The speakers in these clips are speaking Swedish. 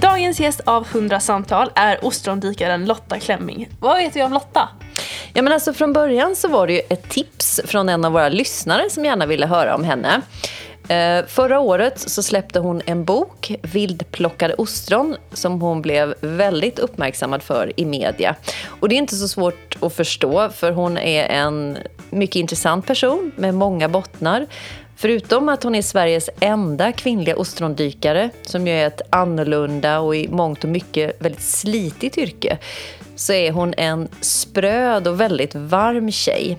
Dagens gäst av 100 samtal är ostrondykaren Lotta Klemming. Vad vet vi om Lotta? Ja, men alltså från början så var det ju ett tips från en av våra lyssnare som gärna ville höra om henne. Eh, förra året så släppte hon en bok, Vildplockade ostron, som hon blev väldigt uppmärksammad för i media. Och det är inte så svårt att förstå, för hon är en mycket intressant person med många bottnar. Förutom att hon är Sveriges enda kvinnliga ostrondykare, som ju är ett annorlunda och i mångt och mycket väldigt slitigt yrke, så är hon en spröd och väldigt varm tjej.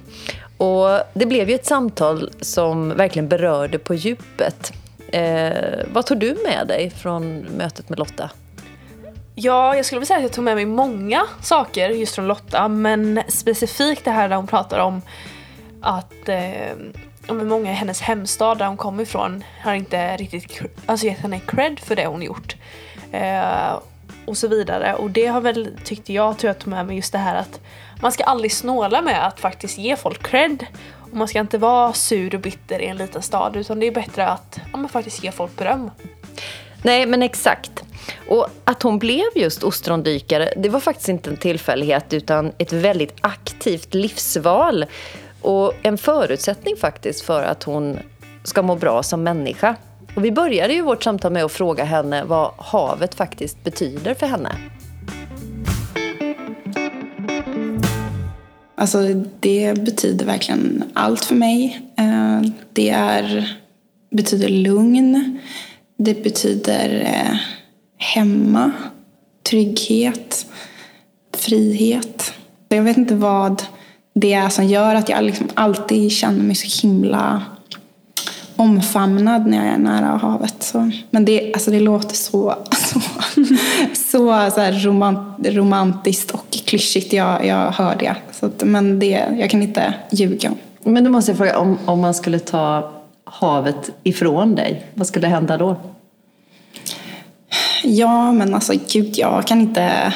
Och det blev ju ett samtal som verkligen berörde på djupet. Eh, vad tog du med dig från mötet med Lotta? Ja, jag skulle vilja säga att jag tog med mig många saker just från Lotta, men specifikt det här där hon pratar om att eh, många i hennes hemstad där hon kommer ifrån har inte riktigt alltså, gett henne cred för det hon gjort. Eh, och så vidare. Och det har väl, tyckte jag, tror jag tog med mig just det här att man ska aldrig snåla med att faktiskt ge folk cred. Och man ska inte vara sur och bitter i en liten stad utan det är bättre att ja, man faktiskt ge folk beröm. Nej, men exakt. Och att hon blev just ostrondykare, det var faktiskt inte en tillfällighet utan ett väldigt aktivt livsval och en förutsättning faktiskt för att hon ska må bra som människa. Och vi började ju vårt samtal med att fråga henne vad havet faktiskt betyder för henne. Alltså det betyder verkligen allt för mig. Eh, det är, betyder lugn. Det betyder eh, hemma, trygghet, frihet. Jag vet inte vad det är som gör att jag liksom alltid känner mig så himla omfamnad när jag är nära havet. Så, men det, alltså det låter så, så, så, så romant, romantiskt och klyschigt. Jag, jag hör det. Så att, men det, jag kan inte ljuga. Men då måste jag fråga, om, om man skulle ta havet ifrån dig, vad skulle hända då? Ja, men alltså gud, jag kan inte,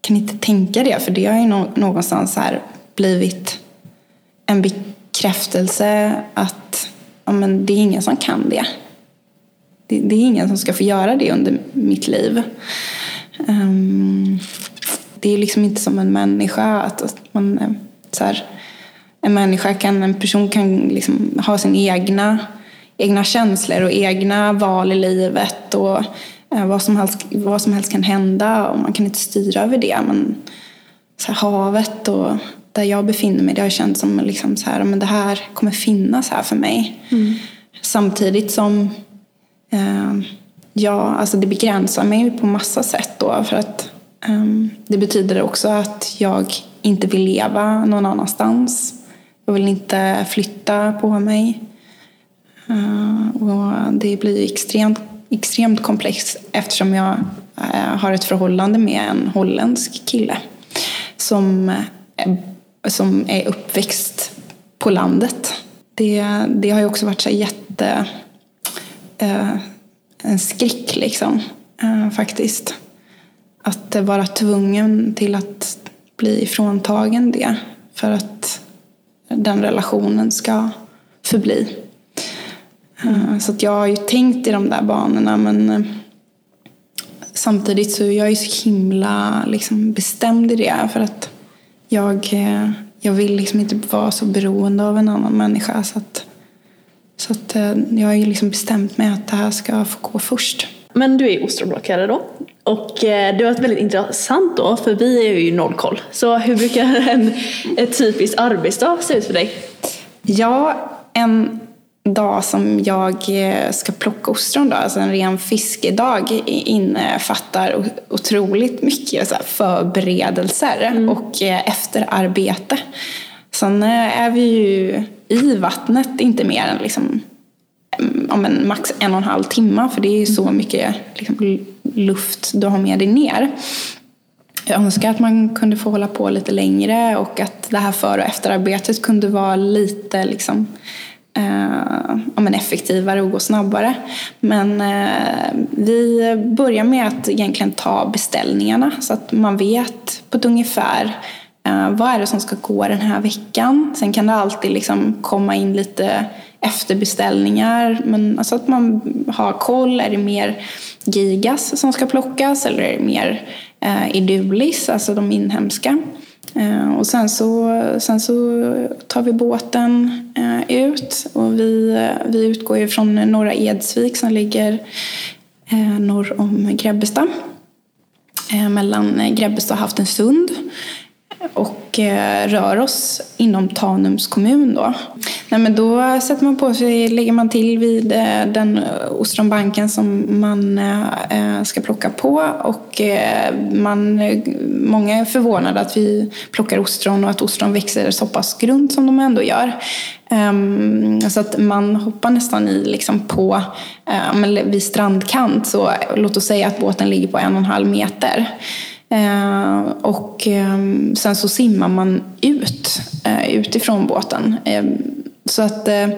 kan inte tänka det. För det har ju någonstans här blivit en bekräftelse att ja, men det är ingen som kan det. det. det. är ingen som ska få göra det under mitt liv. Um, det är liksom inte som en människa. Att, att man, så här, en människa kan, en person kan liksom ha sina egna, egna känslor och egna val i livet. Och eh, vad, som helst, vad som helst kan hända och man kan inte styra över det. Men så här, havet och där jag befinner mig, det har känts som liksom så här, men det här kommer finnas här för mig. Mm. Samtidigt som eh, ja, alltså det begränsar mig på massa sätt då. För att eh, det betyder också att jag inte vill leva någon annanstans. Jag vill inte flytta på mig. Uh, och det blir extremt, extremt komplext eftersom jag uh, har ett förhållande med en holländsk kille som uh, som är uppväxt på landet. Det, det har ju också varit så jätte... Eh, en skräck liksom, eh, faktiskt. Att vara tvungen till att bli fråntagen det för att den relationen ska förbli. Eh, så att jag har ju tänkt i de där banorna men eh, samtidigt så är jag ju så himla liksom, bestämd i det för att jag, eh, jag vill liksom inte vara så beroende av en annan människa. Så, att, så att eh, jag har ju liksom bestämt mig att det här ska få gå först. Men du är ostronblockare då. Och eh, det har varit väldigt intressant då, för vi är ju noll koll. Så hur brukar en, en typisk arbetsdag se ut för dig? Ja, en dag som jag eh, ska plocka ostron, då, alltså en ren fiskedag, innefattar otroligt mycket förberedelser mm. och eh, efterarbete. Sen eh, är vi ju i vattnet inte mer än liksom, mm, om en max en och en halv timme för det är ju så mm. mycket liksom, luft du har med dig ner. Jag önskar att man kunde få hålla på lite längre och att det här före och efterarbetet kunde vara lite liksom, eh, ja, men effektivare och gå snabbare. Men eh, vi börjar med att egentligen ta beställningarna så att man vet på ett ungefär eh, vad är det som ska gå den här veckan. Sen kan det alltid liksom komma in lite efterbeställningar. Men alltså att man har koll. Är det mer gigas som ska plockas eller är det mer eh, idulis, alltså de inhemska? Eh, och sen så, sen så tar vi båten eh, ut och vi, eh, vi utgår ju från Norra Edsvik som ligger norr om Grebbestad. Mellan Grebbestad och Haftensund och eh, rör oss inom Tanums kommun. Då. Nej, men då sätter man på sig, lägger man till vid eh, den eh, ostronbanken som man ska plocka på och man, många är förvånade att vi plockar ostron och att ostron växer så pass grunt som de ändå gör. Ehm, så att man hoppar nästan i liksom på, vid strandkant, så låt oss säga att båten ligger på en och en halv meter. Eh, och eh, sen så simmar man ut eh, utifrån båten. Eh, så att eh,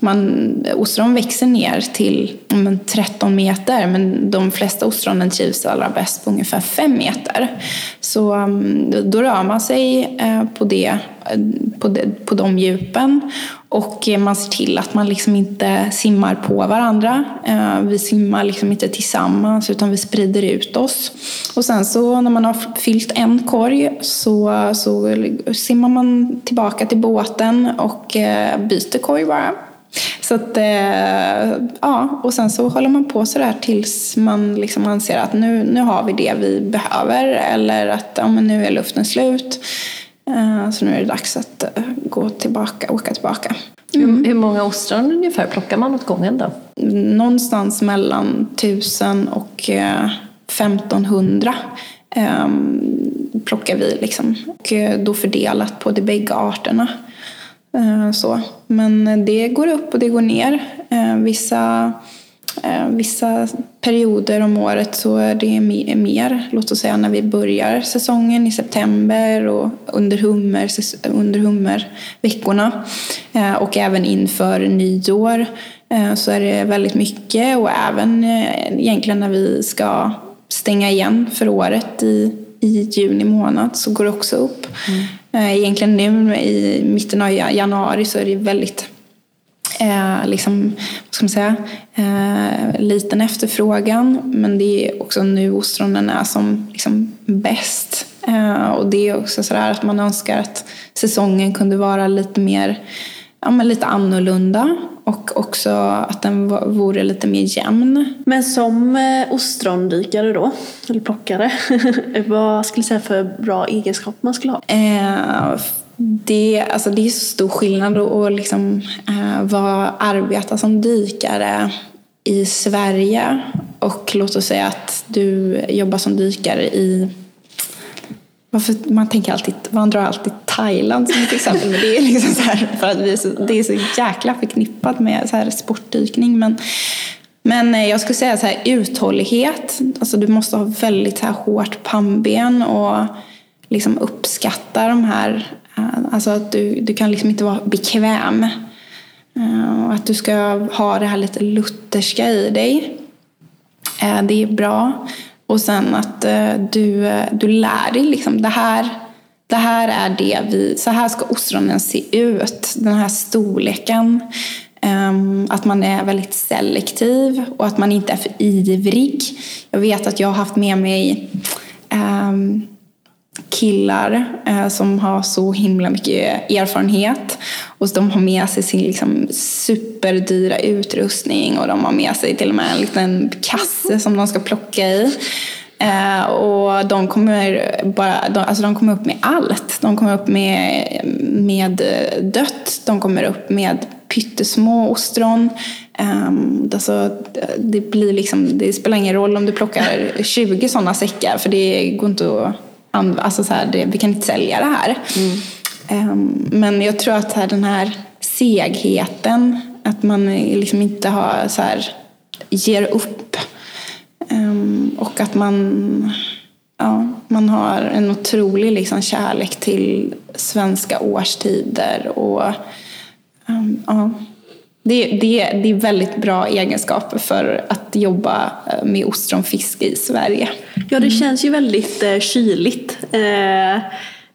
man, ostron växer ner till 13 meter men de flesta ostronen trivs allra bäst på ungefär 5 meter. Så ehm, då rör man sig eh, på, det, eh, på, det, på de djupen och man ser till att man liksom inte simmar på varandra. Eh, vi simmar liksom inte tillsammans utan vi sprider ut oss. Och sen så när man har fyllt en korg så, så simmar man tillbaka till båten och eh, byter korg bara. Så att, eh, ja, och sen så håller man på sådär tills man liksom anser att nu, nu har vi det vi behöver eller att ja, men nu är luften slut. Eh, så nu är det dags att eh, gå tillbaka, åka tillbaka. Mm. Hur, många ostron ungefär plockar man åt gången då? Någonstans mellan 1000 och 1500 eh, plockar vi liksom. Och då fördelat på de bägge arterna. Så. Men det går upp och det går ner. Vissa vissa perioder om året så är det mer, låt oss säga när vi börjar säsongen i september och under, hummer, under hummerveckorna eh, och även inför nyår eh, så är det väldigt mycket och även egentligen när vi ska stänga igen för året i, i juni månad så går det också upp. Mm. Egentligen nu i mitten av januari så är det väldigt eh, liksom, vad ska man säga, eh, liten efterfrågan. Men det är också nu ostronen är som liksom, bäst. Eh, och det är också sådär att man önskar att säsongen kunde vara lite mer ja, men lite annorlunda och också att den vore lite mer jämn. Men som eh, ostrondykare då, eller plockare, vad skulle du säga för bra egenskaper man skulle ha? Eh, det, alltså det är så stor skillnad att liksom, eh, vara, arbeta som dykare i Sverige och låt oss säga att du jobbar som dykare i varför, man tänker alltid, man drar alltid Thailand som ett exempel, men det är liksom så här, för att vi är så, det är så jäkla förknippat med så här sportdykning. Men, men eh, jag skulle säga så här, uthållighet, alltså du måste ha väldigt så här hårt pannben och liksom uppskatta de här Eh, alltså att du, du kan liksom inte vara bekväm. Eh, och att du ska ha det här lite lutherska i dig. Eh, det är bra. Och sen att du, du lär dig liksom det här. Det här är det vi, så här ska ostronen se ut. Den här storleken. Ehm, att man är väldigt selektiv och att man inte är för ivrig. Jag vet att jag har haft med mig um, killar eh, som har så himla mycket erfarenhet. Och de har med sig sin liksom, superdyra utrustning och de har med sig till och med en liten kasse som de ska plocka i. Eh, och de kommer, bara, de, alltså de kommer upp med allt. De kommer upp med, med dött, de kommer upp med pyttesmå ostron. Um, alltså, det, blir liksom, det spelar ingen roll om du plockar 20 sådana säckar för det går inte att alltså så här, det, vi kan inte sälja det här. Mm. Um, men jag tror att här, den här segheten, att man liksom inte har, så här, ger upp. Um, och att man, ja, man har en otrolig liksom, kärlek till svenska årstider. Och, um, ja, det, det, det är väldigt bra egenskaper för att jobba eh, med ostronfiske i Sverige. Ja, det känns ju väldigt eh, kyligt. Eh,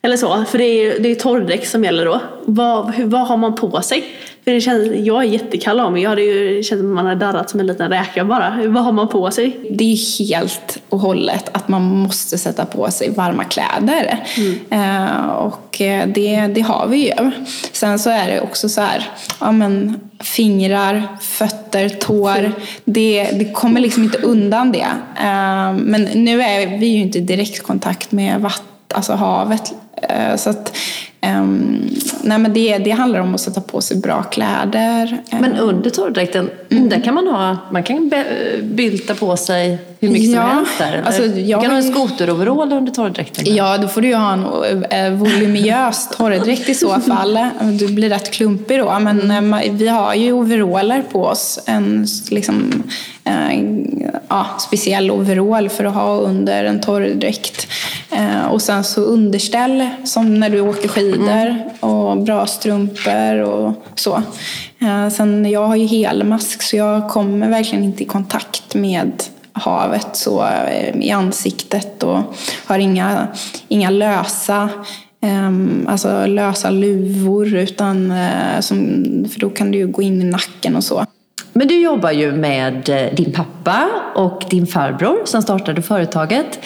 eller så, för det är, det är torrdäck som gäller då. Vad, hur, vad har man på sig? För det känns, jag är jättekall av mig. Jag hade ju, känns som man hade darrat som en liten räka bara. Vad har man på sig? Det är helt och hållet att man måste sätta på sig varma kläder. Eh, och eh, det, det har vi ju. Sen så är det också så här, ja men fingrar, fötter, tår. Det, det kommer liksom inte undan det. Eh, men nu är vi ju inte i direktkontakt med vatten, alltså havet. Eh, så att, ehm, nej men det, det handlar om att sätta på sig bra kläder. Eh, Men under torrdräkten, där kan man ha, man kan be- bylta på sig hur mycket Ja, som helst där. Alltså, du jag kan ha en skoteroverall under torrdräkten. Ja, då får du ju ha en eh, volumös torrdräkt i så fall. Du blir rätt klumpig då. Men eh, ma- vi har ju overaller på oss. En liksom, eh, ja, speciell overall för att ha under en torrdräkt. Eh, och sen så underställ som när du åker skidor och bra strumpor och så. Eh, sen jag har ju helmask så jag kommer verkligen inte i kontakt med havet så eh, i ansiktet och har inga, inga lösa ehm, alltså lösa luvor utan eh, som, för då kan du ju gå in i nacken och så. Men du jobbar ju med eh, din pappa och din farbror som startade företaget.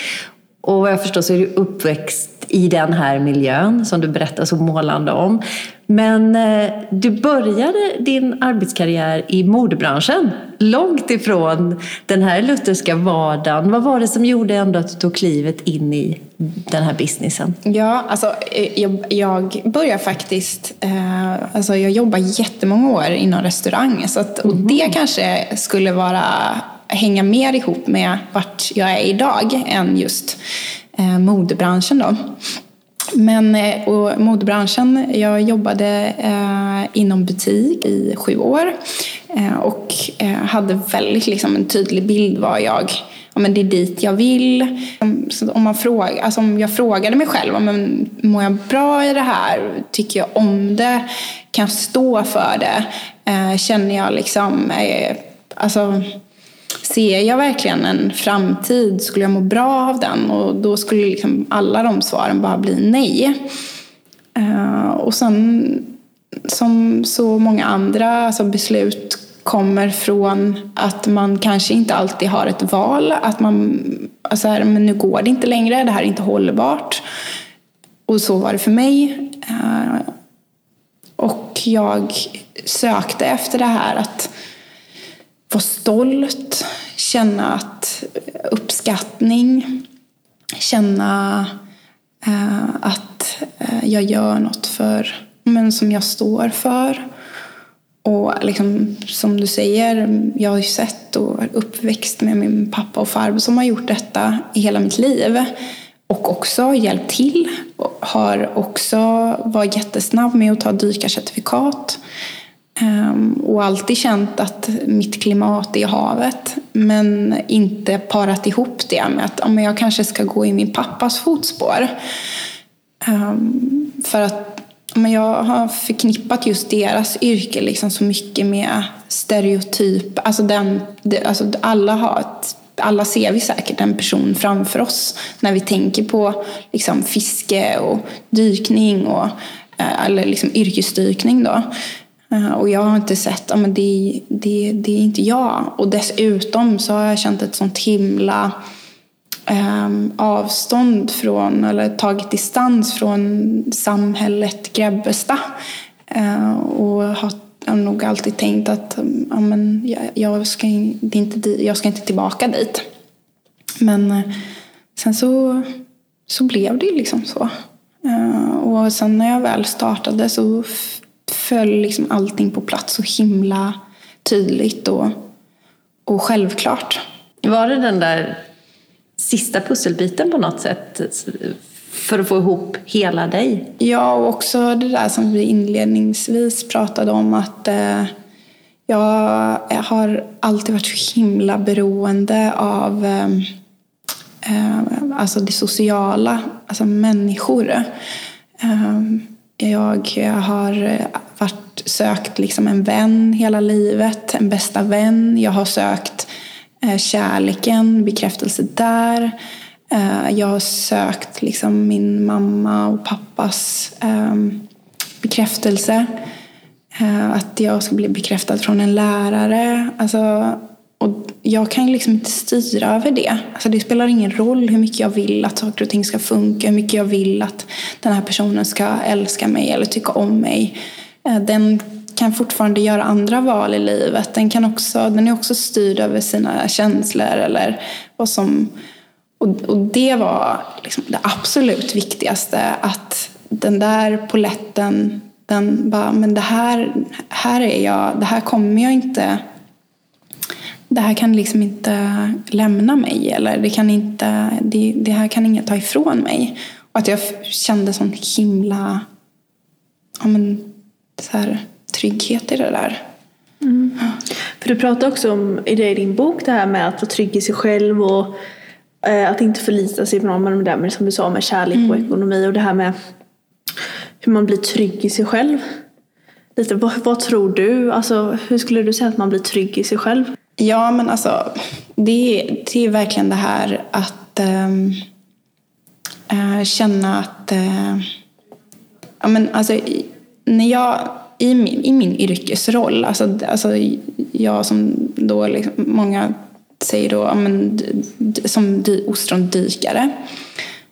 Och vad jag förstår så är du uppväxt i den här miljön som du berättar så målande om. Men eh, du började din arbetskarriär i modebranschen. Långt ifrån den här lutherska vardagen. Vad var det som gjorde ändå att du tog klivet in i den här businessen? Ja, alltså eh, jag, jag börjar faktiskt, eh, alltså jag jobbar jättemånga år inom restaurang så att, och det kanske skulle vara, hänga mer ihop med vart jag är idag än just eh, modebranschen då. Men eh, och modebranschen, jag jobbade eh, inom butik i sju år eh, och eh, hade väldigt liksom, en tydlig bild vad jag ja, men det är dit jag vill. Så om, man fråga, alltså om jag frågade mig själv, men mår jag bra i det här? Tycker jag om det? Kan jag stå för det? Eh, känner jag liksom, eh, alltså ser jag verkligen en framtid? Skulle jag må bra av den? Och då skulle liksom alla de svaren bara bli nej. Eh, och sen som så många andra alltså beslut kommer från att man kanske inte alltid har ett val. Att man, alltså här, men nu går det inte längre, det här är inte hållbart. Och så var det för mig. Eh, och jag sökte efter det här att vara stolt, känna att uppskattning, känna eh, att eh, jag gör något för, men som jag står för. Och liksom, som du säger, jag har ju sett och är uppväxt med min pappa och farbror som har gjort detta i hela mitt liv. Och också hjälpt till. Och har också varit jättesnabb med att ta dykarcertifikat. Ehm, och alltid känt att mitt klimat är havet. Men inte parat ihop det med att om jag kanske ska gå i min pappas fotspår. Ehm, för att men jag har förknippat just deras yrke liksom så mycket med stereotyp. Alltså den, alltså alla, har ett, alla ser vi säkert en person framför oss när vi tänker på liksom fiske och dykning och, eh, eller liksom yrkesdykning. Då. Eh, och jag har inte sett, ja, men det, det, det är inte jag. Och dessutom så har jag känt ett sånt himla ehm, avstånd från, eller tagit distans från samhället Grebbestad. Eh, och har, har nog alltid tänkt att ja, men, jag, jag, ska, det inte, jag ska inte tillbaka dit. Men eh, sen så, så blev det ju liksom så. Eh, och sen när jag väl startade så föll liksom allting på plats så himla tydligt och, och självklart. Var det den där sista pusselbiten på något sätt för att få ihop hela dig? Ja, och också det där som vi inledningsvis pratade om att eh, jag har alltid varit så himla beroende av eh, eh, alltså det sociala, alltså människor. Eh, jag har varit, sökt liksom en vän hela livet, en bästa vän. Jag har sökt eh, kärleken, bekräftelse där. Eh, Jag har sökt liksom min mamma och pappas ehm, eh, bekräftelse. Att jag ska bli bekräftad från en lärare. Alltså, och jag kan liksom inte styra över det. Alltså det spelar ingen roll hur mycket jag vill att saker och ting ska funka, hur mycket jag vill att den här personen ska älska mig eller tycka om mig. Eh, den kan fortfarande göra andra val i livet. Den, kan också, den är också styrd över sina känslor eller vad som... Och, och det var liksom det absolut viktigaste, att den där poletten den bara, men det här, här är jag, det här kommer jag inte det här kan liksom inte lämna mig eller det, kan inte, det, det här kan ingen ta ifrån mig. Och att jag kände sån himla ja, men, så här, trygghet i det där. Mm. För du pratar också om i din bok det här med att vara trygg i sig själv och eh, att inte förlita sig på någon med det där med, som du sa med kärlek mm. och ekonomi och det här med hur man blir trygg i sig själv. Lite, vad, vad, tror du? Alltså, hur skulle du säga att man blir trygg i sig själv? Ja, men alltså det, det är verkligen det här att äh, känna att äh, ja, men alltså, när jag i min, i min yrkesroll, alltså, alltså jag som då liksom, många säger då, ja, men, som ostrondykare.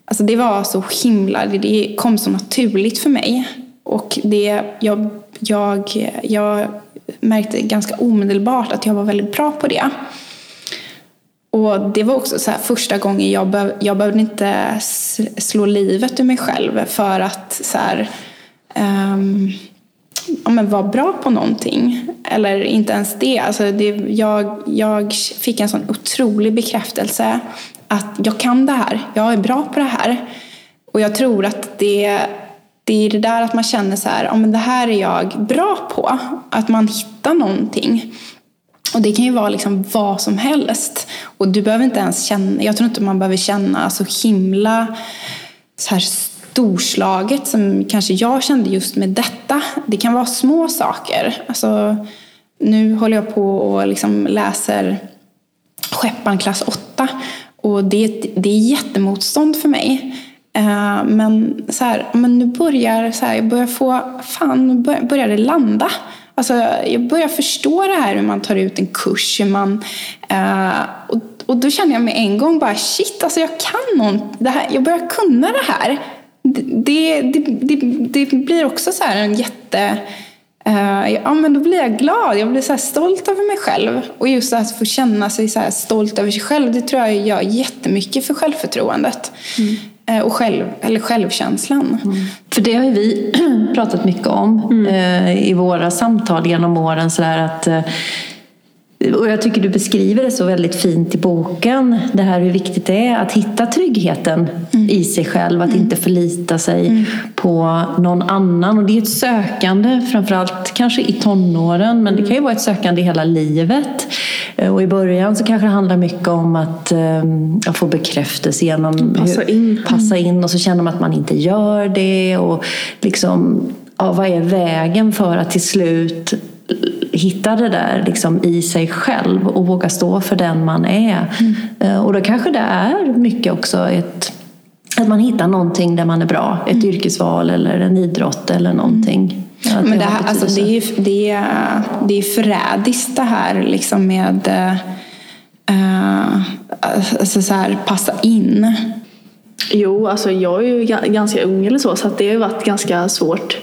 Alltså det var så himla, det kom så naturligt för mig. Och det, jag, jag, jag märkte ganska omedelbart att jag var väldigt bra på det. Och det var också så första gången jag, behöv, jag behövde inte slå livet ur mig själv för att så här, um, ja, men vara bra på någonting. Eller inte ens det. Alltså det jag, jag fick en sån otrolig bekräftelse att jag kan det här. Jag är bra på det här. Och jag tror att det, det är det där att man känner så här, ja, men det här är jag bra på. Att man hittar någonting. Och det kan ju vara liksom vad som helst. Och du behöver inte ens känna, jag tror inte man behöver känna så himla så här storslaget som kanske jag kände just med detta. Det kan vara små saker. Alltså, nu håller jag på och liksom läser Skeppan klass 8 och det, det är jättemotstånd för mig. Eh, men så här, men nu börjar så här, jag börjar få, fan nu börjar, börjar det landa. Alltså, jag börjar förstå det här hur man tar ut en kurs. Hur man, eh, och, och då känner jag med en gång bara shit, alltså jag kan någon, det här, jag börjar kunna det här. Det, det, det, det blir också så en jätte Uh, ja, men då blir jag glad. Jag blir så stolt över mig själv. Och just att få känna sig så stolt över sig själv, det tror jag gör jättemycket för självförtroendet. Mm. Uh, och själv, eller självkänslan. Mm. För det har ju vi pratat mycket om mm. uh, i våra samtal genom åren. Så att och jag tycker du beskriver det så väldigt fint i boken. Det här hur viktigt det är att hitta tryggheten mm. i sig själv. Att mm. inte förlita sig mm. på någon annan. Och det är ett sökande, framförallt kanske i tonåren. Men det kan ju vara ett sökande i hela livet. Eh, och i början så kanske det handlar mycket om att um, få bekräftelse genom passa in. passa in. Och så känner man att man inte gör det. Och liksom, ja, vad är vägen för att till slut hitta det där liksom i sig själv och våga stå för den man är. Mm. Eh, och då kanske det är mycket också ett, att man hittar någonting där man är bra. Ett mm. yrkesval eller en idrott eller någonting. Ja, Men det, här, alltså, det, är, det, är, det är förrädiskt det här liksom med uh, alltså så här, passa in. Jo, alltså jag är ju ganska ung eller så så att det har varit ganska svårt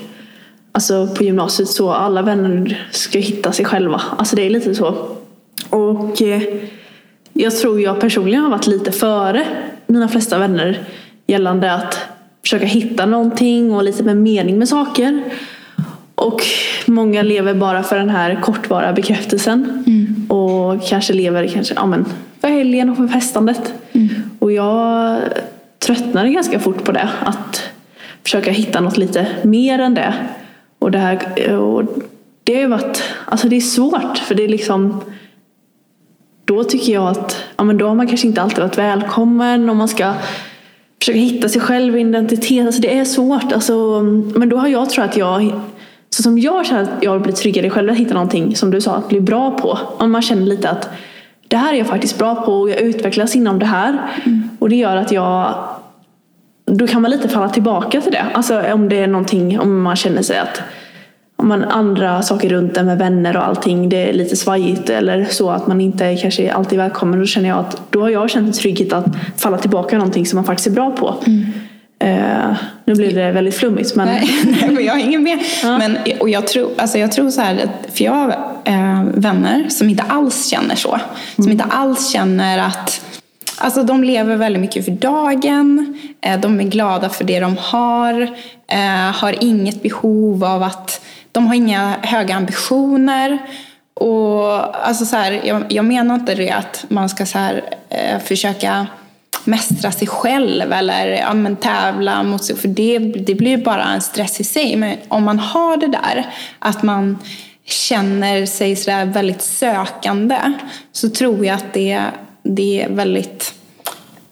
alltså på gymnasiet så alla vänner ska hitta sig själva. Alltså det är lite så. Och eh, jag tror jag personligen har varit lite före mina flesta vänner gällande att försöka hitta någonting och lite mer mening med saker. Och många lever bara för den här kortvara bekräftelsen. Mm. Och kanske lever kanske, ja, men, för helgen och för festandet. Mm. Och jag tröttnade ganska fort på det. Att försöka hitta något lite mer än det. Och det, här, och det har varit, alltså det är svårt för det är liksom då tycker jag att ja, men då har man kanske inte alltid varit välkommen och man ska försöka hitta sig själv identitet. Alltså det är svårt. Alltså, men då har jag tror att jag så som jag känner att jag blir tryggare själv att hitta någonting som du sa, att bli bra på. Om man känner lite att det här är jag faktiskt bra på och jag utvecklas inom det här. Mm. Och det gör att jag då kan man lite falla tillbaka till det. Alltså om det är någonting, om man känner sig att om man andra saker runt en med vänner och allting, det är lite svajigt eller så att man inte kanske alltid är välkommen. Då känner jag att då har jag känt en trygghet att falla tillbaka i någonting som man faktiskt är bra på. Eh, nu blev det väldigt flummigt men Nej, nej, men jag hänger med. Men, och jag, tror, alltså jag tror så här, att- för jag har eh, vänner som inte alls känner så. Som inte alls känner att Alltså de lever väldigt mycket för dagen, eh, de är glada för det de har, eh, har inget behov av att, de har inga höga ambitioner. Och alltså så här, jag, jag menar inte det att man ska så här, eh, försöka mästra sig själv eller ja, men tävla mot sig. För det, det blir ju bara en stress i sig. Men om man har det där, att man känner sig sådär väldigt sökande, så tror jag att det, det är väldigt,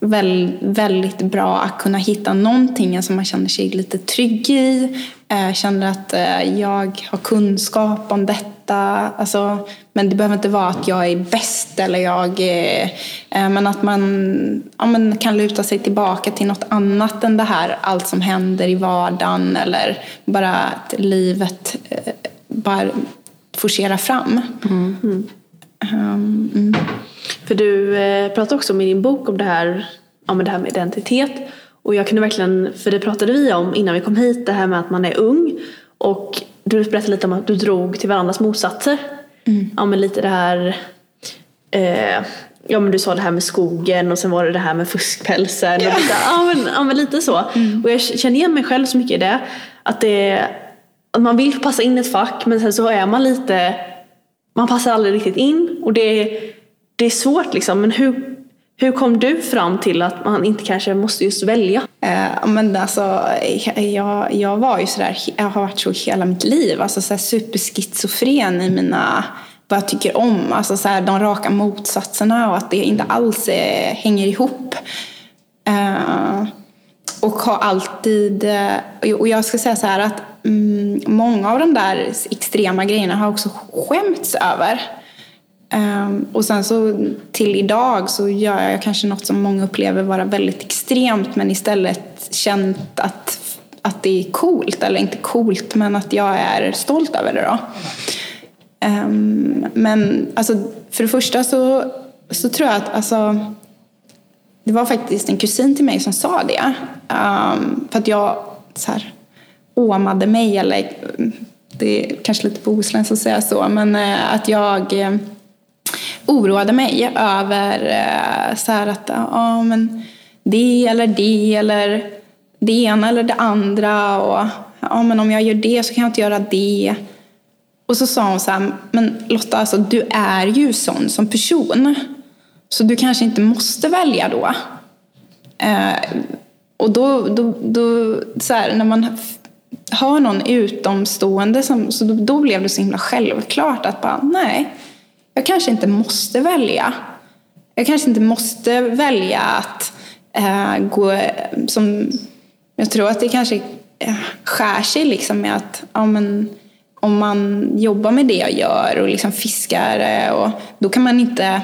väl, väldigt bra att kunna hitta någonting som man känner sig lite trygg i. Eh, känner att eh, jag har kunskap om detta. Alltså, men det behöver inte vara att jag är bäst eller jag eh, Men att man ja, men kan luta sig tillbaka till något annat än det här. Allt som händer i vardagen eller bara att livet bara forcerar fram. Um, mm. För du eh, pratar också om i din bok om det här, men det här med identitet. Och jag kunde verkligen, för det pratade vi om innan vi kom hit, det här med att man är ung. Och du berättade lite om att du drog till varandras motsatser. Ja men lite det här, eh, ja men du sa det här med skogen och sen var det det här med fuskpälsen. Och lite, ja, men, ja men lite så. Och jag känner igen mig själv så mycket i det. Att, det, att man vill passa in i ett fack men sen så är man lite man passar aldrig riktigt in och det är, det är svårt liksom. Men hur, hur kom du fram till att man inte kanske måste just välja? Eh, men alltså, jag, jag var ju sådär, jag har varit så hela mitt liv. Alltså så här superschizofren i mina, vad jag tycker om. Alltså så här, de raka motsatserna och att det inte alls eh, hänger ihop. Eh, och har alltid, eh, och jag ska säga så här att mm, många av de där extrema grejerna har jag också skämts över. Um, och sen så till idag så gör jag kanske något som många upplever vara väldigt extremt men istället känt att, att det är coolt, eller inte coolt men att jag är stolt över det då. Um, men alltså, för det första så, så tror jag att alltså, det var faktiskt en kusin till mig som sa det. Um, för att jag så här, åmade mig, eller eh, det är kanske lite bohuslänskt att säga så, men eh, att jag eh, oroade mig över så här att ja, ah, men det eller det eller det ena eller det andra och ja, ah, men om jag gör det så kan jag inte göra det. Och så sa hon så här, men Lotta, alltså, du är ju sån som person. Så du kanske inte måste välja då. Eh, och då, då, då så här, när man ha någon utomstående, som, så då, då blev det så himla självklart att bara, nej, jag kanske inte måste välja. Jag kanske inte måste välja att eh, gå som, jag tror att det kanske eh, skär sig liksom med att, ja men, om man jobbar med det jag gör och liksom fiskar eh, och då kan man inte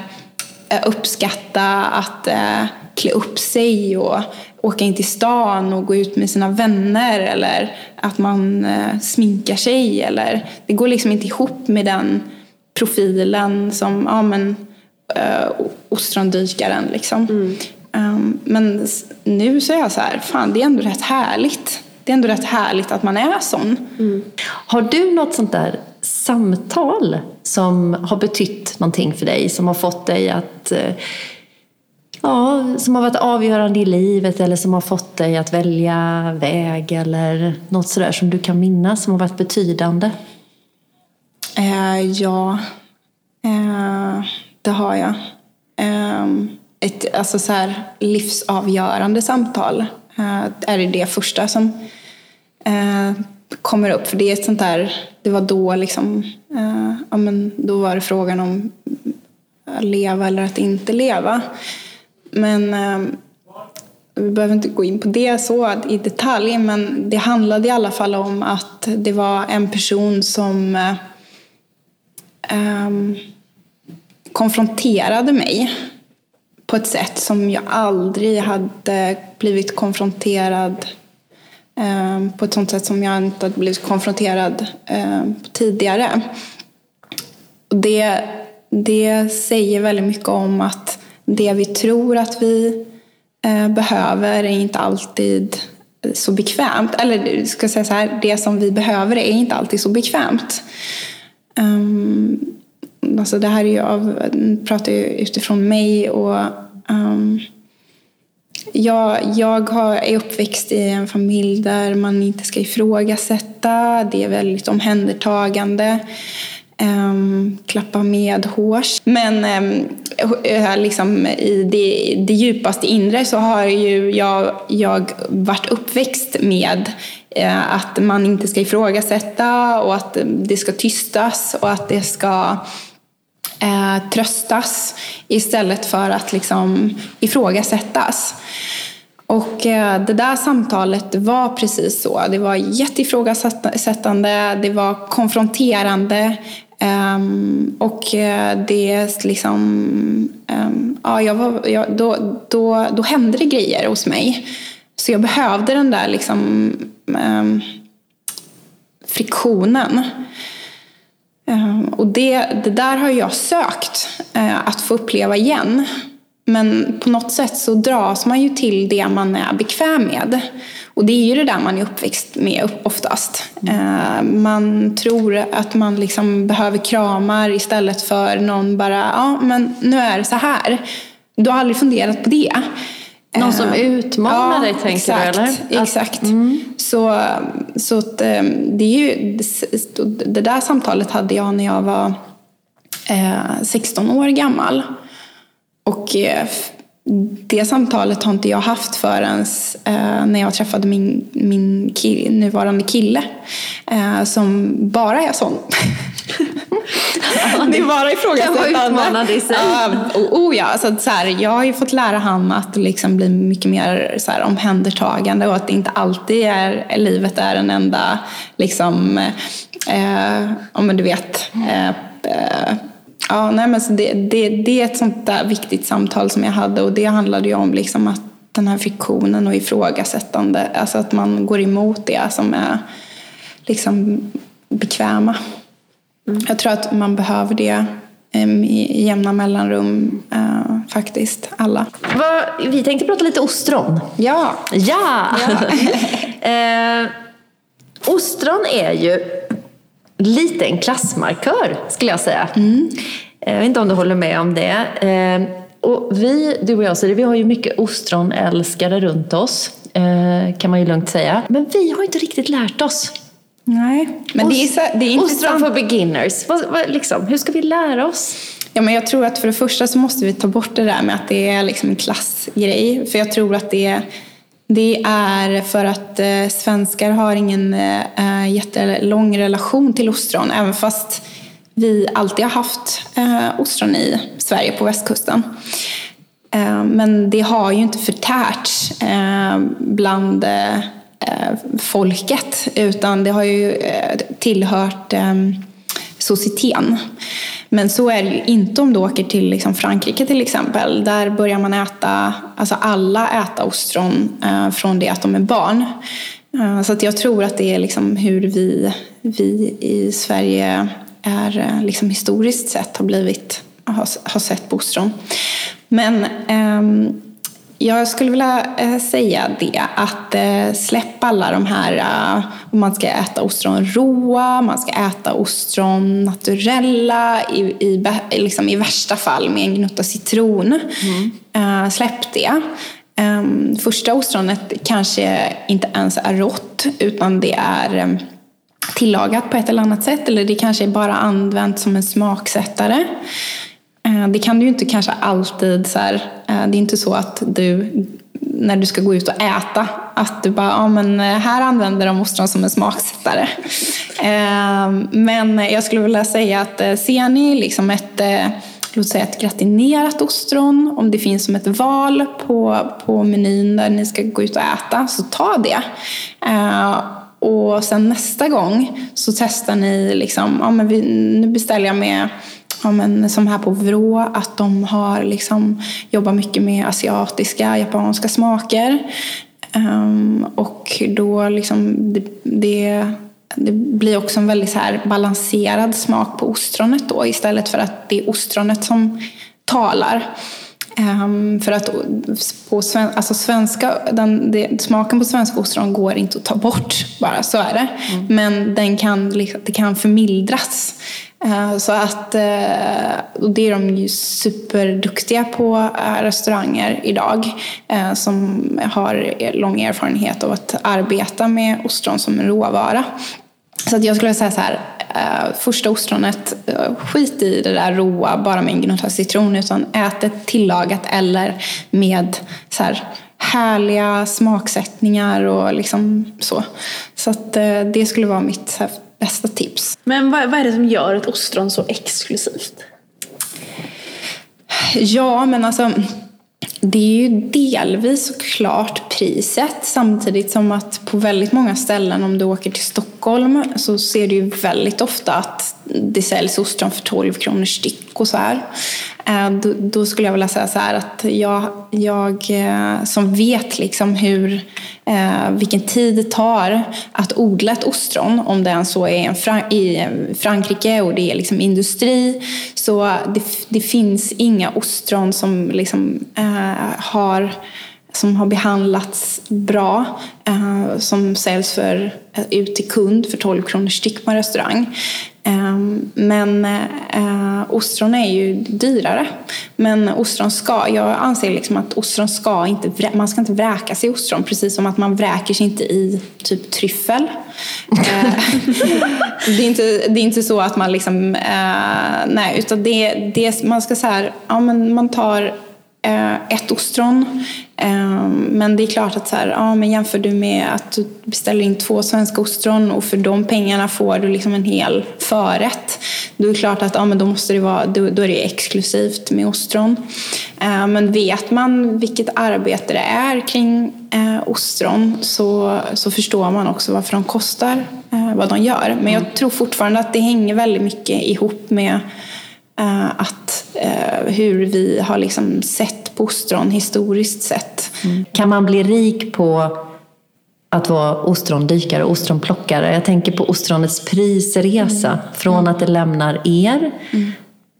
eh, uppskatta att eh, klä upp sig och åka in till stan och gå ut med sina vänner eller att man eh, sminkar sig. Eller, det går liksom inte ihop med den profilen som ja, men, eh, ostrondykaren. Liksom. Mm. Um, men nu så är jag så här, fan det är ändå rätt härligt. Det är ändå rätt härligt att man är sån. Mm. Har du något sånt där samtal som har betytt någonting för dig? Som har fått dig att eh, Ja, som har varit avgörande i livet eller som har fått dig att välja väg eller något sådär som du kan minnas som har varit betydande? Eh, ja, eh, det har jag. Eh, ett alltså så här, livsavgörande samtal eh, är det det första som eh, kommer upp. För det är ett sånt där, det var då liksom, eh, ja, men då var det frågan om att leva eller att inte leva. Men eh, vi behöver inte gå in på det så i detalj, men det handlade i alla fall om att det var en person som eh, um, konfronterade mig på ett sätt som jag aldrig hade blivit konfronterad ehm, på ett sånt sätt som jag inte hade blivit konfronterad ehm, tidigare. Och det, det säger väldigt mycket om att det vi tror att vi eh, behöver är inte alltid så bekvämt. Eller ska jag säga så här, det som vi behöver är inte alltid så bekvämt. Um, alltså det här är ju av, pratar ju utifrån mig och um, jag, jag har, är uppväxt i en familj där man inte ska ifrågasätta. Det är väldigt omhändertagande. Um, klappa med hårs. Men um, liksom, i det, det djupaste inre så har ju jag, jag varit uppväxt med uh, att man inte ska ifrågasätta och att det ska tystas och att det ska uh, tröstas istället för att liksom, ifrågasättas. Och det där samtalet var precis så. Det var jätteifrågasättande, det var konfronterande. Um, och eh, det liksom... Um, ja, jag var, jag, då, då, då hände det grejer hos mig. Så jag behövde den där liksom, um, friktionen. och det, det där har jag sökt uh, att få uppleva igen. Men på något sätt så dras man ju till det man är bekväm med. Och det är ju det där man är uppväxt med oftast. Eh, man tror att man liksom behöver kramar istället för någon bara, ja men nu är det så här. Du har aldrig funderat på det. Någon som eh, utmanar ja, dig tänker exakt, du eller? Exakt. Mm. Så, så att, eh, det är ju, det där samtalet hade jag när jag var 16 år gammal. Och eh, det samtalet har inte jag haft förrän eh, när jag träffade min, min kill, nuvarande kille. Eh, som bara är sån. det är bara ifrågasättande. Uh, oh, ja, så så här, jag har ju fått lära han att liksom bli mycket mer så här, omhändertagande och att det inte alltid är livet är en enda, liksom, eh, om du vet, eh, eh Ja, nej, men så det, det, det är ett sånt där viktigt samtal som jag hade och det handlade ju om liksom att den här friktionen och ifrågasättande, alltså att man går emot det som är liksom bekväma. Mm. Jag tror att man behöver det i jämna mellanrum uh, faktiskt, alla. Va, vi tänkte prata lite ostron. Ja! Ja! ja. eh, ostron är ju lite en klassmarkör skulle jag säga. Mm. Jag vet inte om du håller med om det. Eh, och vi, du och jag, så vi har ju mycket ostronälskare runt oss. Eh, kan man ju lugnt säga. Men vi har inte riktigt lärt oss. Nej, men Ost, det är, så, det är Ostron för beginners. Vad, vad, liksom, hur ska vi lära oss? Ja, men jag tror att för det första så måste vi ta bort det där med att det är liksom en klassgrej. För jag tror att det är det är för att eh, svenskar har ingen eh, jättelång relation till ostron, även fast vi alltid har haft eh, ostron i Sverige på västkusten. Eh, men det har ju inte förtärts eh, bland eh, folket, utan det har ju eh, tillhört eh, societeten. Men så är det ju inte om du åker till liksom Frankrike till exempel. Där börjar man äta, alltså alla äta ostron eh, från det att de är barn. Eh, så att jag tror att det är liksom hur vi, vi i Sverige är eh, liksom historiskt sett har blivit, har, har sett på ostron. Men ehm, jag skulle vilja eh, säga det, att eh, släpp alla de här, eh, om man ska äta ostron råa, man ska äta ostron naturella, i, i, liksom i värsta fall med en gnutta citron. Mm. Släpp det. Ehm, första ostronet kanske inte ens är rått, utan det är tillagat på ett eller annat sätt, eller det kanske är bara använt som en smaksättare. Eh, det kan du ju inte kanske alltid så här, eh, Eh, det är inte så att du när du ska gå ut och äta att du bara, ja men eh, här använder de ostron som en smaksättare. Eh, men jag skulle vilja säga att ser ni liksom ett låt säga ett gratinerat ostron, om det finns som ett val på, på menyn där ni ska gå ut och äta, så ta det. Och sen nästa gång så testar ni, liksom, ja, men vi, nu beställer jag med ja, men som här på Vrå, att de har liksom, jobbar mycket med asiatiska, japanska smaker. Um, och då liksom det, det, det blir också en väldigt så här balanserad smak på ostronet då istället för att det är ostronet som talar. Um, för att på sven alltså svenska, den, det, smaken på svenska ostron går inte att ta bort bara, så är det. Mm. Men den kan, det kan förmildras. Uh, så att, uh, och det är de ju superduktiga på uh, restauranger idag. som har lång erfarenhet av att arbeta med ostron som en råvara. Så att jag skulle säga så här, Uh, första ostronet, uh, skit i det där råa bara med en gnutta citron utan ät det tillagat eller med så här, härliga smaksättningar och liksom så. Så att uh, det skulle vara mitt här, bästa tips. Men vad, vad är det som gör ett ostron så exklusivt? Ja, men alltså det är ju delvis såklart priset. Samtidigt som att på väldigt många ställen om du åker till Stockholm så ser du ju väldigt ofta att det säljs ostron för 12 kronor styck och så här. Eh, då, då, skulle jag vilja säga så här att jag, jag eh, som vet liksom hur, eh, vilken tid det tar att odla ett ostron, om det än så är Fran i Frankrike och det är liksom industri, så det, det finns inga ostron som liksom, har som har behandlats bra, som säljs för, ut till kund för 12 kronor styck på en restaurang. Ehm, men eh, ostron är ju dyrare. Men ostron ska, jag anser liksom att ostron ska inte, man ska inte vräka sig i ostron precis som att man vräker sig inte i typ tryffel. Eh, det, är inte, det är inte så att man liksom, eh, nej utan det, det man ska så här, ja men man tar eh, ett ostron men det är klart att så här, ja, men jämför du med att du beställer in två svenska ostron och för de pengarna får du liksom en hel förrätt. Då är det klart att ja, men då, måste det vara, då, då är det exklusivt med ostron. Ehm, men vet man vilket arbete det är kring eh, ostron så, så förstår man också varför de kostar eh, vad de gör. Men jag mm. tror fortfarande att det hänger väldigt mycket ihop med eh, att, hur vi har liksom sett ostron historiskt sett. Mm. Kan man bli rik på att vara ostrondykare och ostronplockare? Jag tänker på ostronets prisresa. Mm. Från att det lämnar er mm.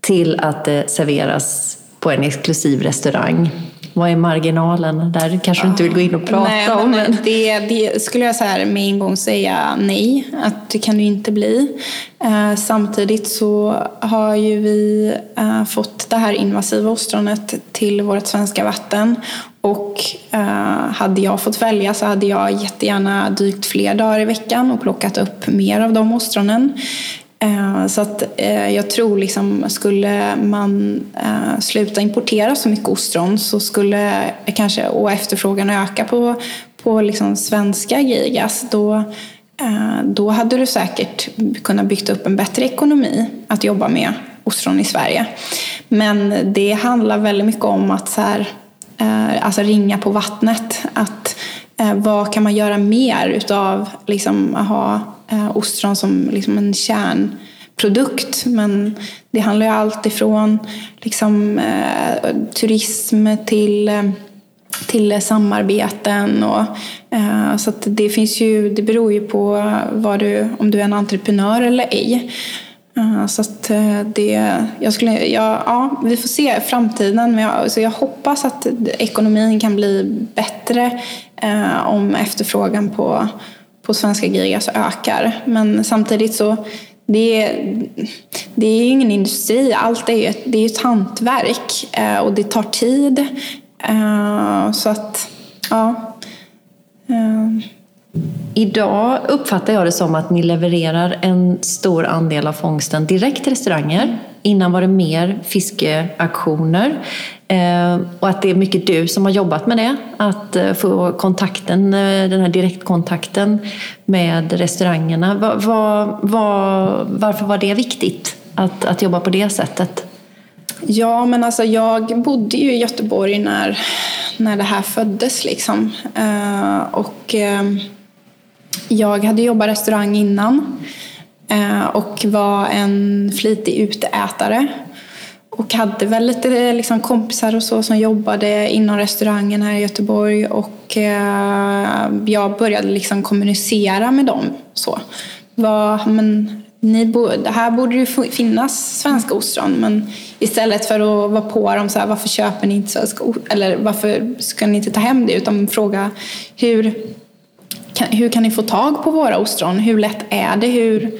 till att det serveras på en exklusiv restaurang. Vad är marginalen? Där kanske du inte vill gå in och prata nej, om. Men det, det skulle jag så här med en gång säga nej, att det kan det inte bli. Eh, samtidigt så har ju vi eh, fått det här invasiva ostronet till vårt svenska vatten och eh, hade jag fått välja så hade jag jättegärna dykt fler dagar i veckan och plockat upp mer av de ostronen. Eh, så att eh, jag tror liksom, skulle man eh, sluta importera så mycket ostron så skulle kanske, och efterfrågan öka på, på liksom svenska gigas, då, då hade du säkert kunnat bygga upp en bättre ekonomi att jobba med ostron i Sverige. Men det handlar väldigt mycket om att så här, alltså ringa på vattnet. Att, Eh, vad kan man göra mer utav liksom, att ha eh, ostron som liksom en kärnprodukt. Men det handlar ju allt ifrån liksom, eh, turism till eh, till samarbeten. Och, eh, så det, finns ju, det beror ju på vad du, om du är en entreprenör eller ej. Eh, så att eh, det, jag skulle, ja, ja, vi får se framtiden. Men jag, så jag hoppas att ekonomin kan bli bättre eh, om efterfrågan på på svenska Grigas alltså ökar. Men samtidigt så det är, det är ju ingen industri, allt är ju ett, det är ett hantverk eh, och det tar tid. Eh, så att, ja. Idag uppfattar jag det som att ni levererar en stor andel av fångsten direkt till restauranger. Innan var det mer fiskeaktioner. Eh, och att det är mycket du som har jobbat med det. Att eh, få kontakten, eh, den här direktkontakten med restaurangerna. Var, var, var, varför var det viktigt att, att jobba på det sättet? Ja, men alltså jag bodde ju i Göteborg när, när det här föddes. Liksom. och jag hade jobbat restaurang innan eh, och var en flitig uteätare och hade väl lite eh, liksom, kompisar och så som jobbade inom restaurangen här i Göteborg och eh, jag började liksom kommunicera med dem. Så. Var, men, ni bo, här borde det finnas svenska ostron men istället för att vara på dem så här, varför köper ni inte svenska eller varför ska ni inte ta hem det utan fråga hur kan, hur kan ni få tag på våra ostron? Hur lätt är det? Hur?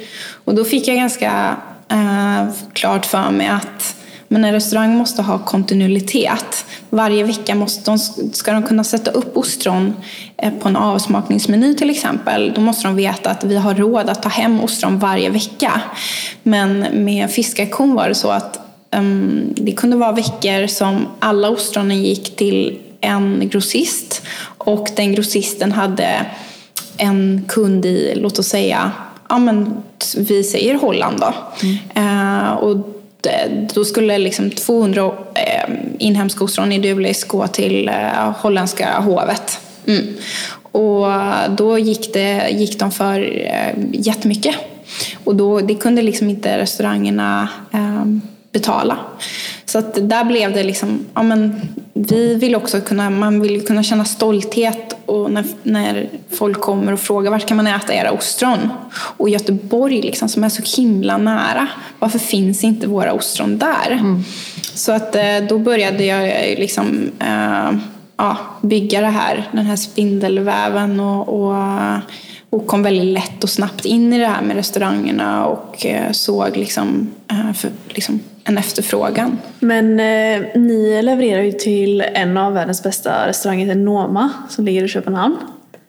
Och då fick jag ganska eh, klart för mig att men en restaurang måste ha kontinuitet. Varje vecka måste de, ska de kunna sätta upp ostron eh, på en avsmakningsmeny till exempel. Då måste de veta att vi har råd att ta hem ostron varje vecka. Men med fiskaktion var det så att um, det kunde vara veckor som alla ostronen gick till en grossist och den grossisten hade en kund i, låt oss säga, ja men vi säger Holland då. Mm. Uh, och då skulle liksom 200 eh, inhemska ostron i Dulis gå till eh, holländska hovet. Mm. Och då gick, det, gick de för eh, jättemycket. Och då, det kunde liksom inte restaurangerna eh, betala. Så att där blev det liksom, ja men vi vill också kunna, man vill kunna känna stolthet och när, när folk kommer och frågar vart kan man äta era ostron? Och Göteborg liksom, som är så himla nära, varför finns inte våra ostron där? Mm. Så att eh, då började jag liksom äh, ja, bygga det här, den här spindelväven och, och och kom väldigt lätt och snabbt in i det här med restaurangerna och eh, såg liksom, för, liksom en efterfrågan. Men eh, ni levererar ju till en av världens bästa restauranger, Noma, som ligger i Köpenhamn.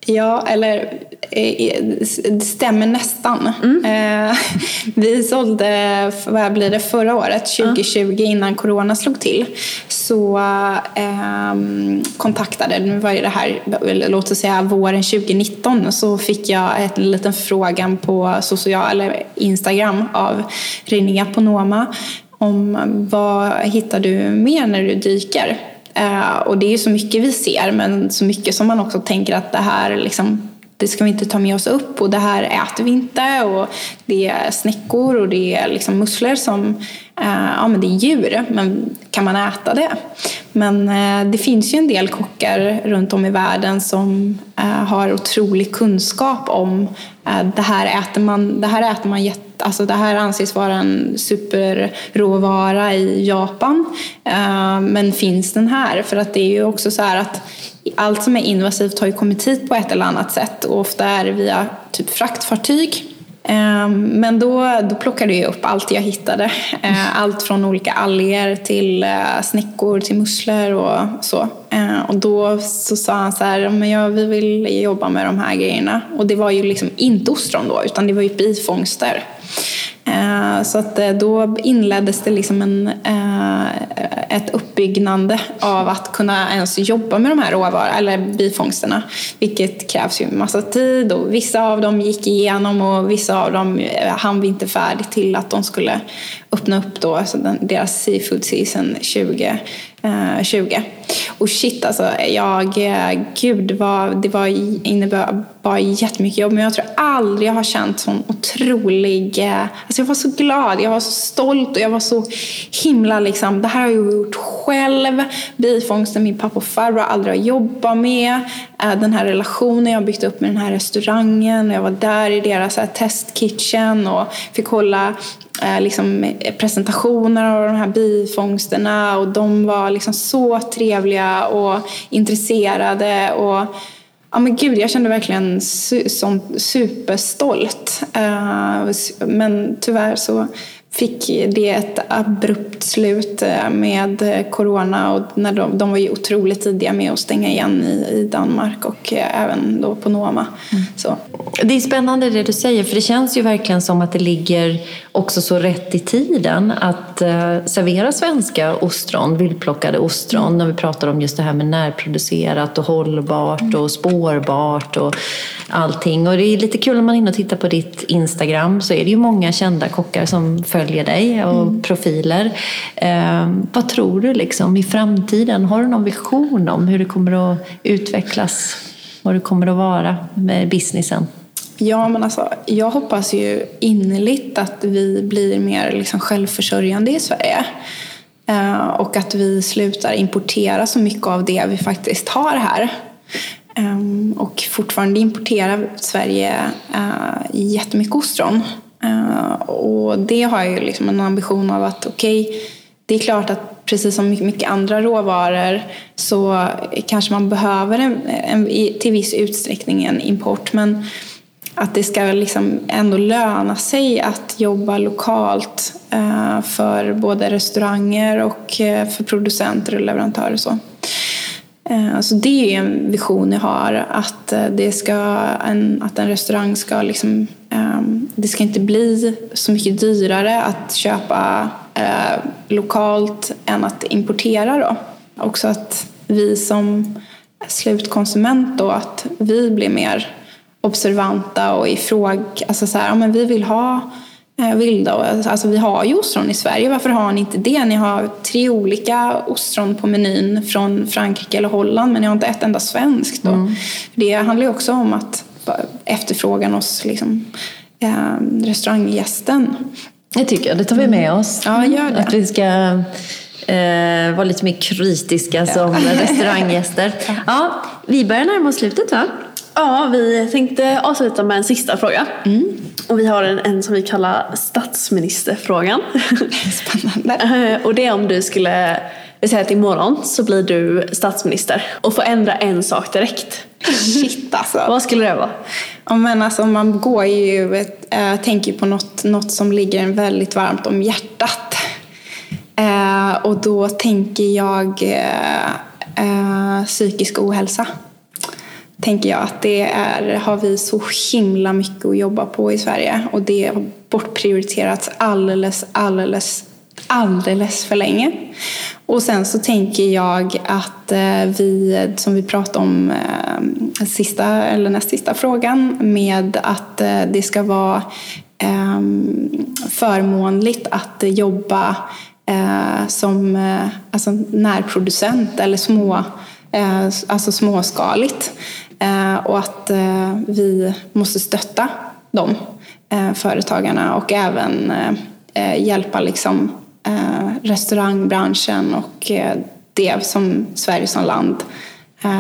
Ja, eller eh, det stämmer nästan. Mm. Eh, vi sålde, vad blir det, förra året, 2020, mm. innan corona slog till, så eh, kontaktade, nu var det här, låt oss säga våren 2019, så fick jag en liten frågan på social, eller Instagram av René på Noma om eh, vad hittar du mer när du dyker? Eh, och det är ju så mycket vi ser, men så mycket som man också tänker att det här liksom, det ska vi inte ta med oss upp och det här äter vi inte. Och det är snäckor och det är liksom musslor som, eh, ja men det är djur, men kan man äta det? Men det finns ju en del kockar runt om i världen som har otrolig kunskap om det här äter man, det här äter man jätte Alltså det här anses vara en superråvara i Japan. Eh, men finns den här? För att det är ju också så här att allt som är invasivt har ju kommit hit på ett eller annat sätt och ofta är det via typ fraktfartyg. Eh, men då, då plockade jag upp allt jag hittade. Eh, allt från olika alger till snäckor till musslor och så. Och då så sa han så här, men ja, vi vill jobba med de här grejerna. Och det var ju liksom inte ostron då, utan det var ju bifångster. Eh, så att eh, då inleddes det liksom en, eh, ett uppbyggnande av att kunna ens jobba med de här råvarorna, eller bifångsterna. Vilket krävs ju massa tid och vissa av dem gick igenom och vissa av dem hann vi inte färdigt till att de skulle öppna upp då, alltså deras seafood season 2020. Och shit alltså, jag, eh, gud vad, det var, innebar bara jättemycket jobb. Men jag tror aldrig jag har känt sån otrolig, eh, alltså jag var så glad, jag var så stolt och jag var så himla liksom, det här har jag gjort själv. Bifångsten min pappa och farbror aldrig har jobbat med. Eh, den här relationen jag byggt upp med den här restaurangen. Jag var där i deras testkitchen och fick hålla liksom, presentationer av de här bifångsterna och de var liksom så trevliga och intresserade. Och, ja, men gud, jag kände verkligen su som superstolt. Uh, men tyvärr så fick det ett abrupt slut eh, med corona och när de, de var ju otroligt tidiga med att stänga igen i, i Danmark och eh, även då på Noma. Mm. Så. Det är spännande det du säger för det känns ju verkligen som att det ligger också så rätt i tiden att uh, servera svenska ostron, vildplockade ostron mm. när vi pratar om just det här med närproducerat och hållbart mm. och spårbart och allting. Och det är lite kul när man är inne och tittar på ditt Instagram så är det ju många kända kockar som följer följer dig och mm. profiler. Eh, vad tror du liksom i framtiden? Har du någon vision om hur det kommer att utvecklas? Vad det kommer att vara med businessen? Ja, men alltså, jag hoppas ju innerligt att vi blir mer liksom självförsörjande i Sverige. Eh, och att vi slutar importera så mycket av det vi faktiskt har här. Ehm, och fortfarande importerar Sverige uh, jättemycket ostron. Eh, och det har ju liksom en ambition av att okej, okay, det är klart att precis som mycket andra råvaror så kanske man behöver en, en, till viss utsträckning en import. Men att det ska liksom ändå löna sig att jobba lokalt eh, för både restauranger och eh, för producenter och leverantörer. Och så. Eh, alltså det är en vision jag har, att, eh, det ska, en, att en restaurang ska liksom, ehm, det ska inte bli så mycket dyrare att köpa eh, lokalt än att importera. Då. Också att vi som slutkonsument då, att vi blir mer observanta och ifråg, alltså så här, ja, men vi vill ha vilda. Alltså, vi har ju ostron i Sverige, varför har ni inte det? Ni har tre olika ostron på menyn från Frankrike eller Holland men ni har inte ett enda svenskt. Mm. Det handlar ju också om att efterfrågan hos liksom, eh, restauranggästen. Det tycker jag, det tar vi med oss. Ja, gör det. Att vi ska eh, vara lite mer kritiska som restauranggäster. Ja, vi börjar närma oss slutet va? Ja, vi tänkte avsluta med en sista fråga. Mm. Och vi har en, en som vi kallar statsministerfrågan. Spännande. Eh, och det är om du skulle, vi säger att imorgon så blir du statsminister och får ändra en sak direkt. Shit alltså. Vad skulle det vara? Ja, men alltså, man går ju, äh, tänker på något, något som ligger en väldigt varmt om hjärtat. Äh, och då tänker jag äh, psykisk ohälsa tänker jag att det är, har vi så himla mycket att jobba på i Sverige och det har bortprioriterats alldeles, alldeles, alldeles för länge. Och sen så tänker jag att eh, vi, som vi pratade om eh, sista, eller näst sista frågan, med att eh, det ska vara ehm, förmånligt att jobba som alltså närproducent eller små, alltså småskaligt. Eh, och att eh, vi måste stötta de eh, företagarna och även hjälpa liksom restaurangbranschen och det som Sverige som land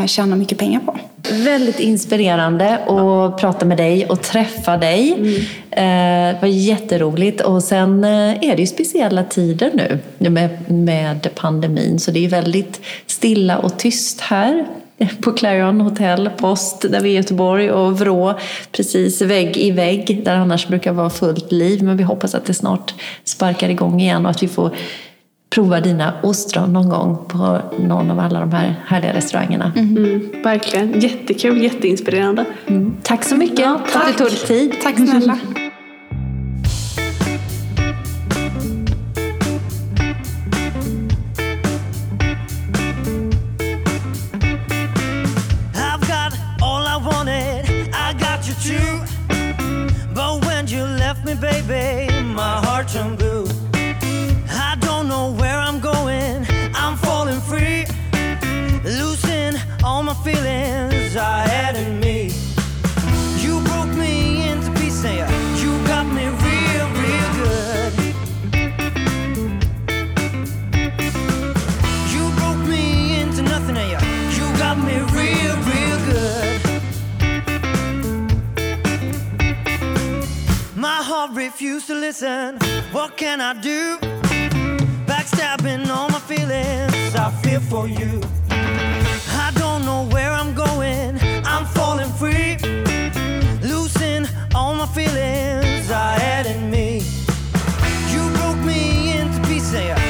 tjänar mycket pengar på. Väldigt inspirerande att prata med dig och träffa dig. Mm. Det var jätteroligt. Och sen är det ju speciella tider nu med, med pandemin så det är väldigt stilla och tyst här på Clarion Hotel Post där vi är i Göteborg och Vrå precis vägg i vägg där annars brukar vara fullt liv. Men vi hoppas att det snart sparkar igång igen och att vi får prova dina ostron någon gång på någon av alla de här härliga restaurangerna. Mm. Mm, verkligen, jättekul, jätteinspirerande. Mm. Tack så mycket ja, för att du tog dig tid. Tack snälla. listen. What can I do? Backstabbing all my feelings. I feel for you. I don't know where I'm going. I'm falling free. Losing all my feelings I had in me. You broke me into pieces.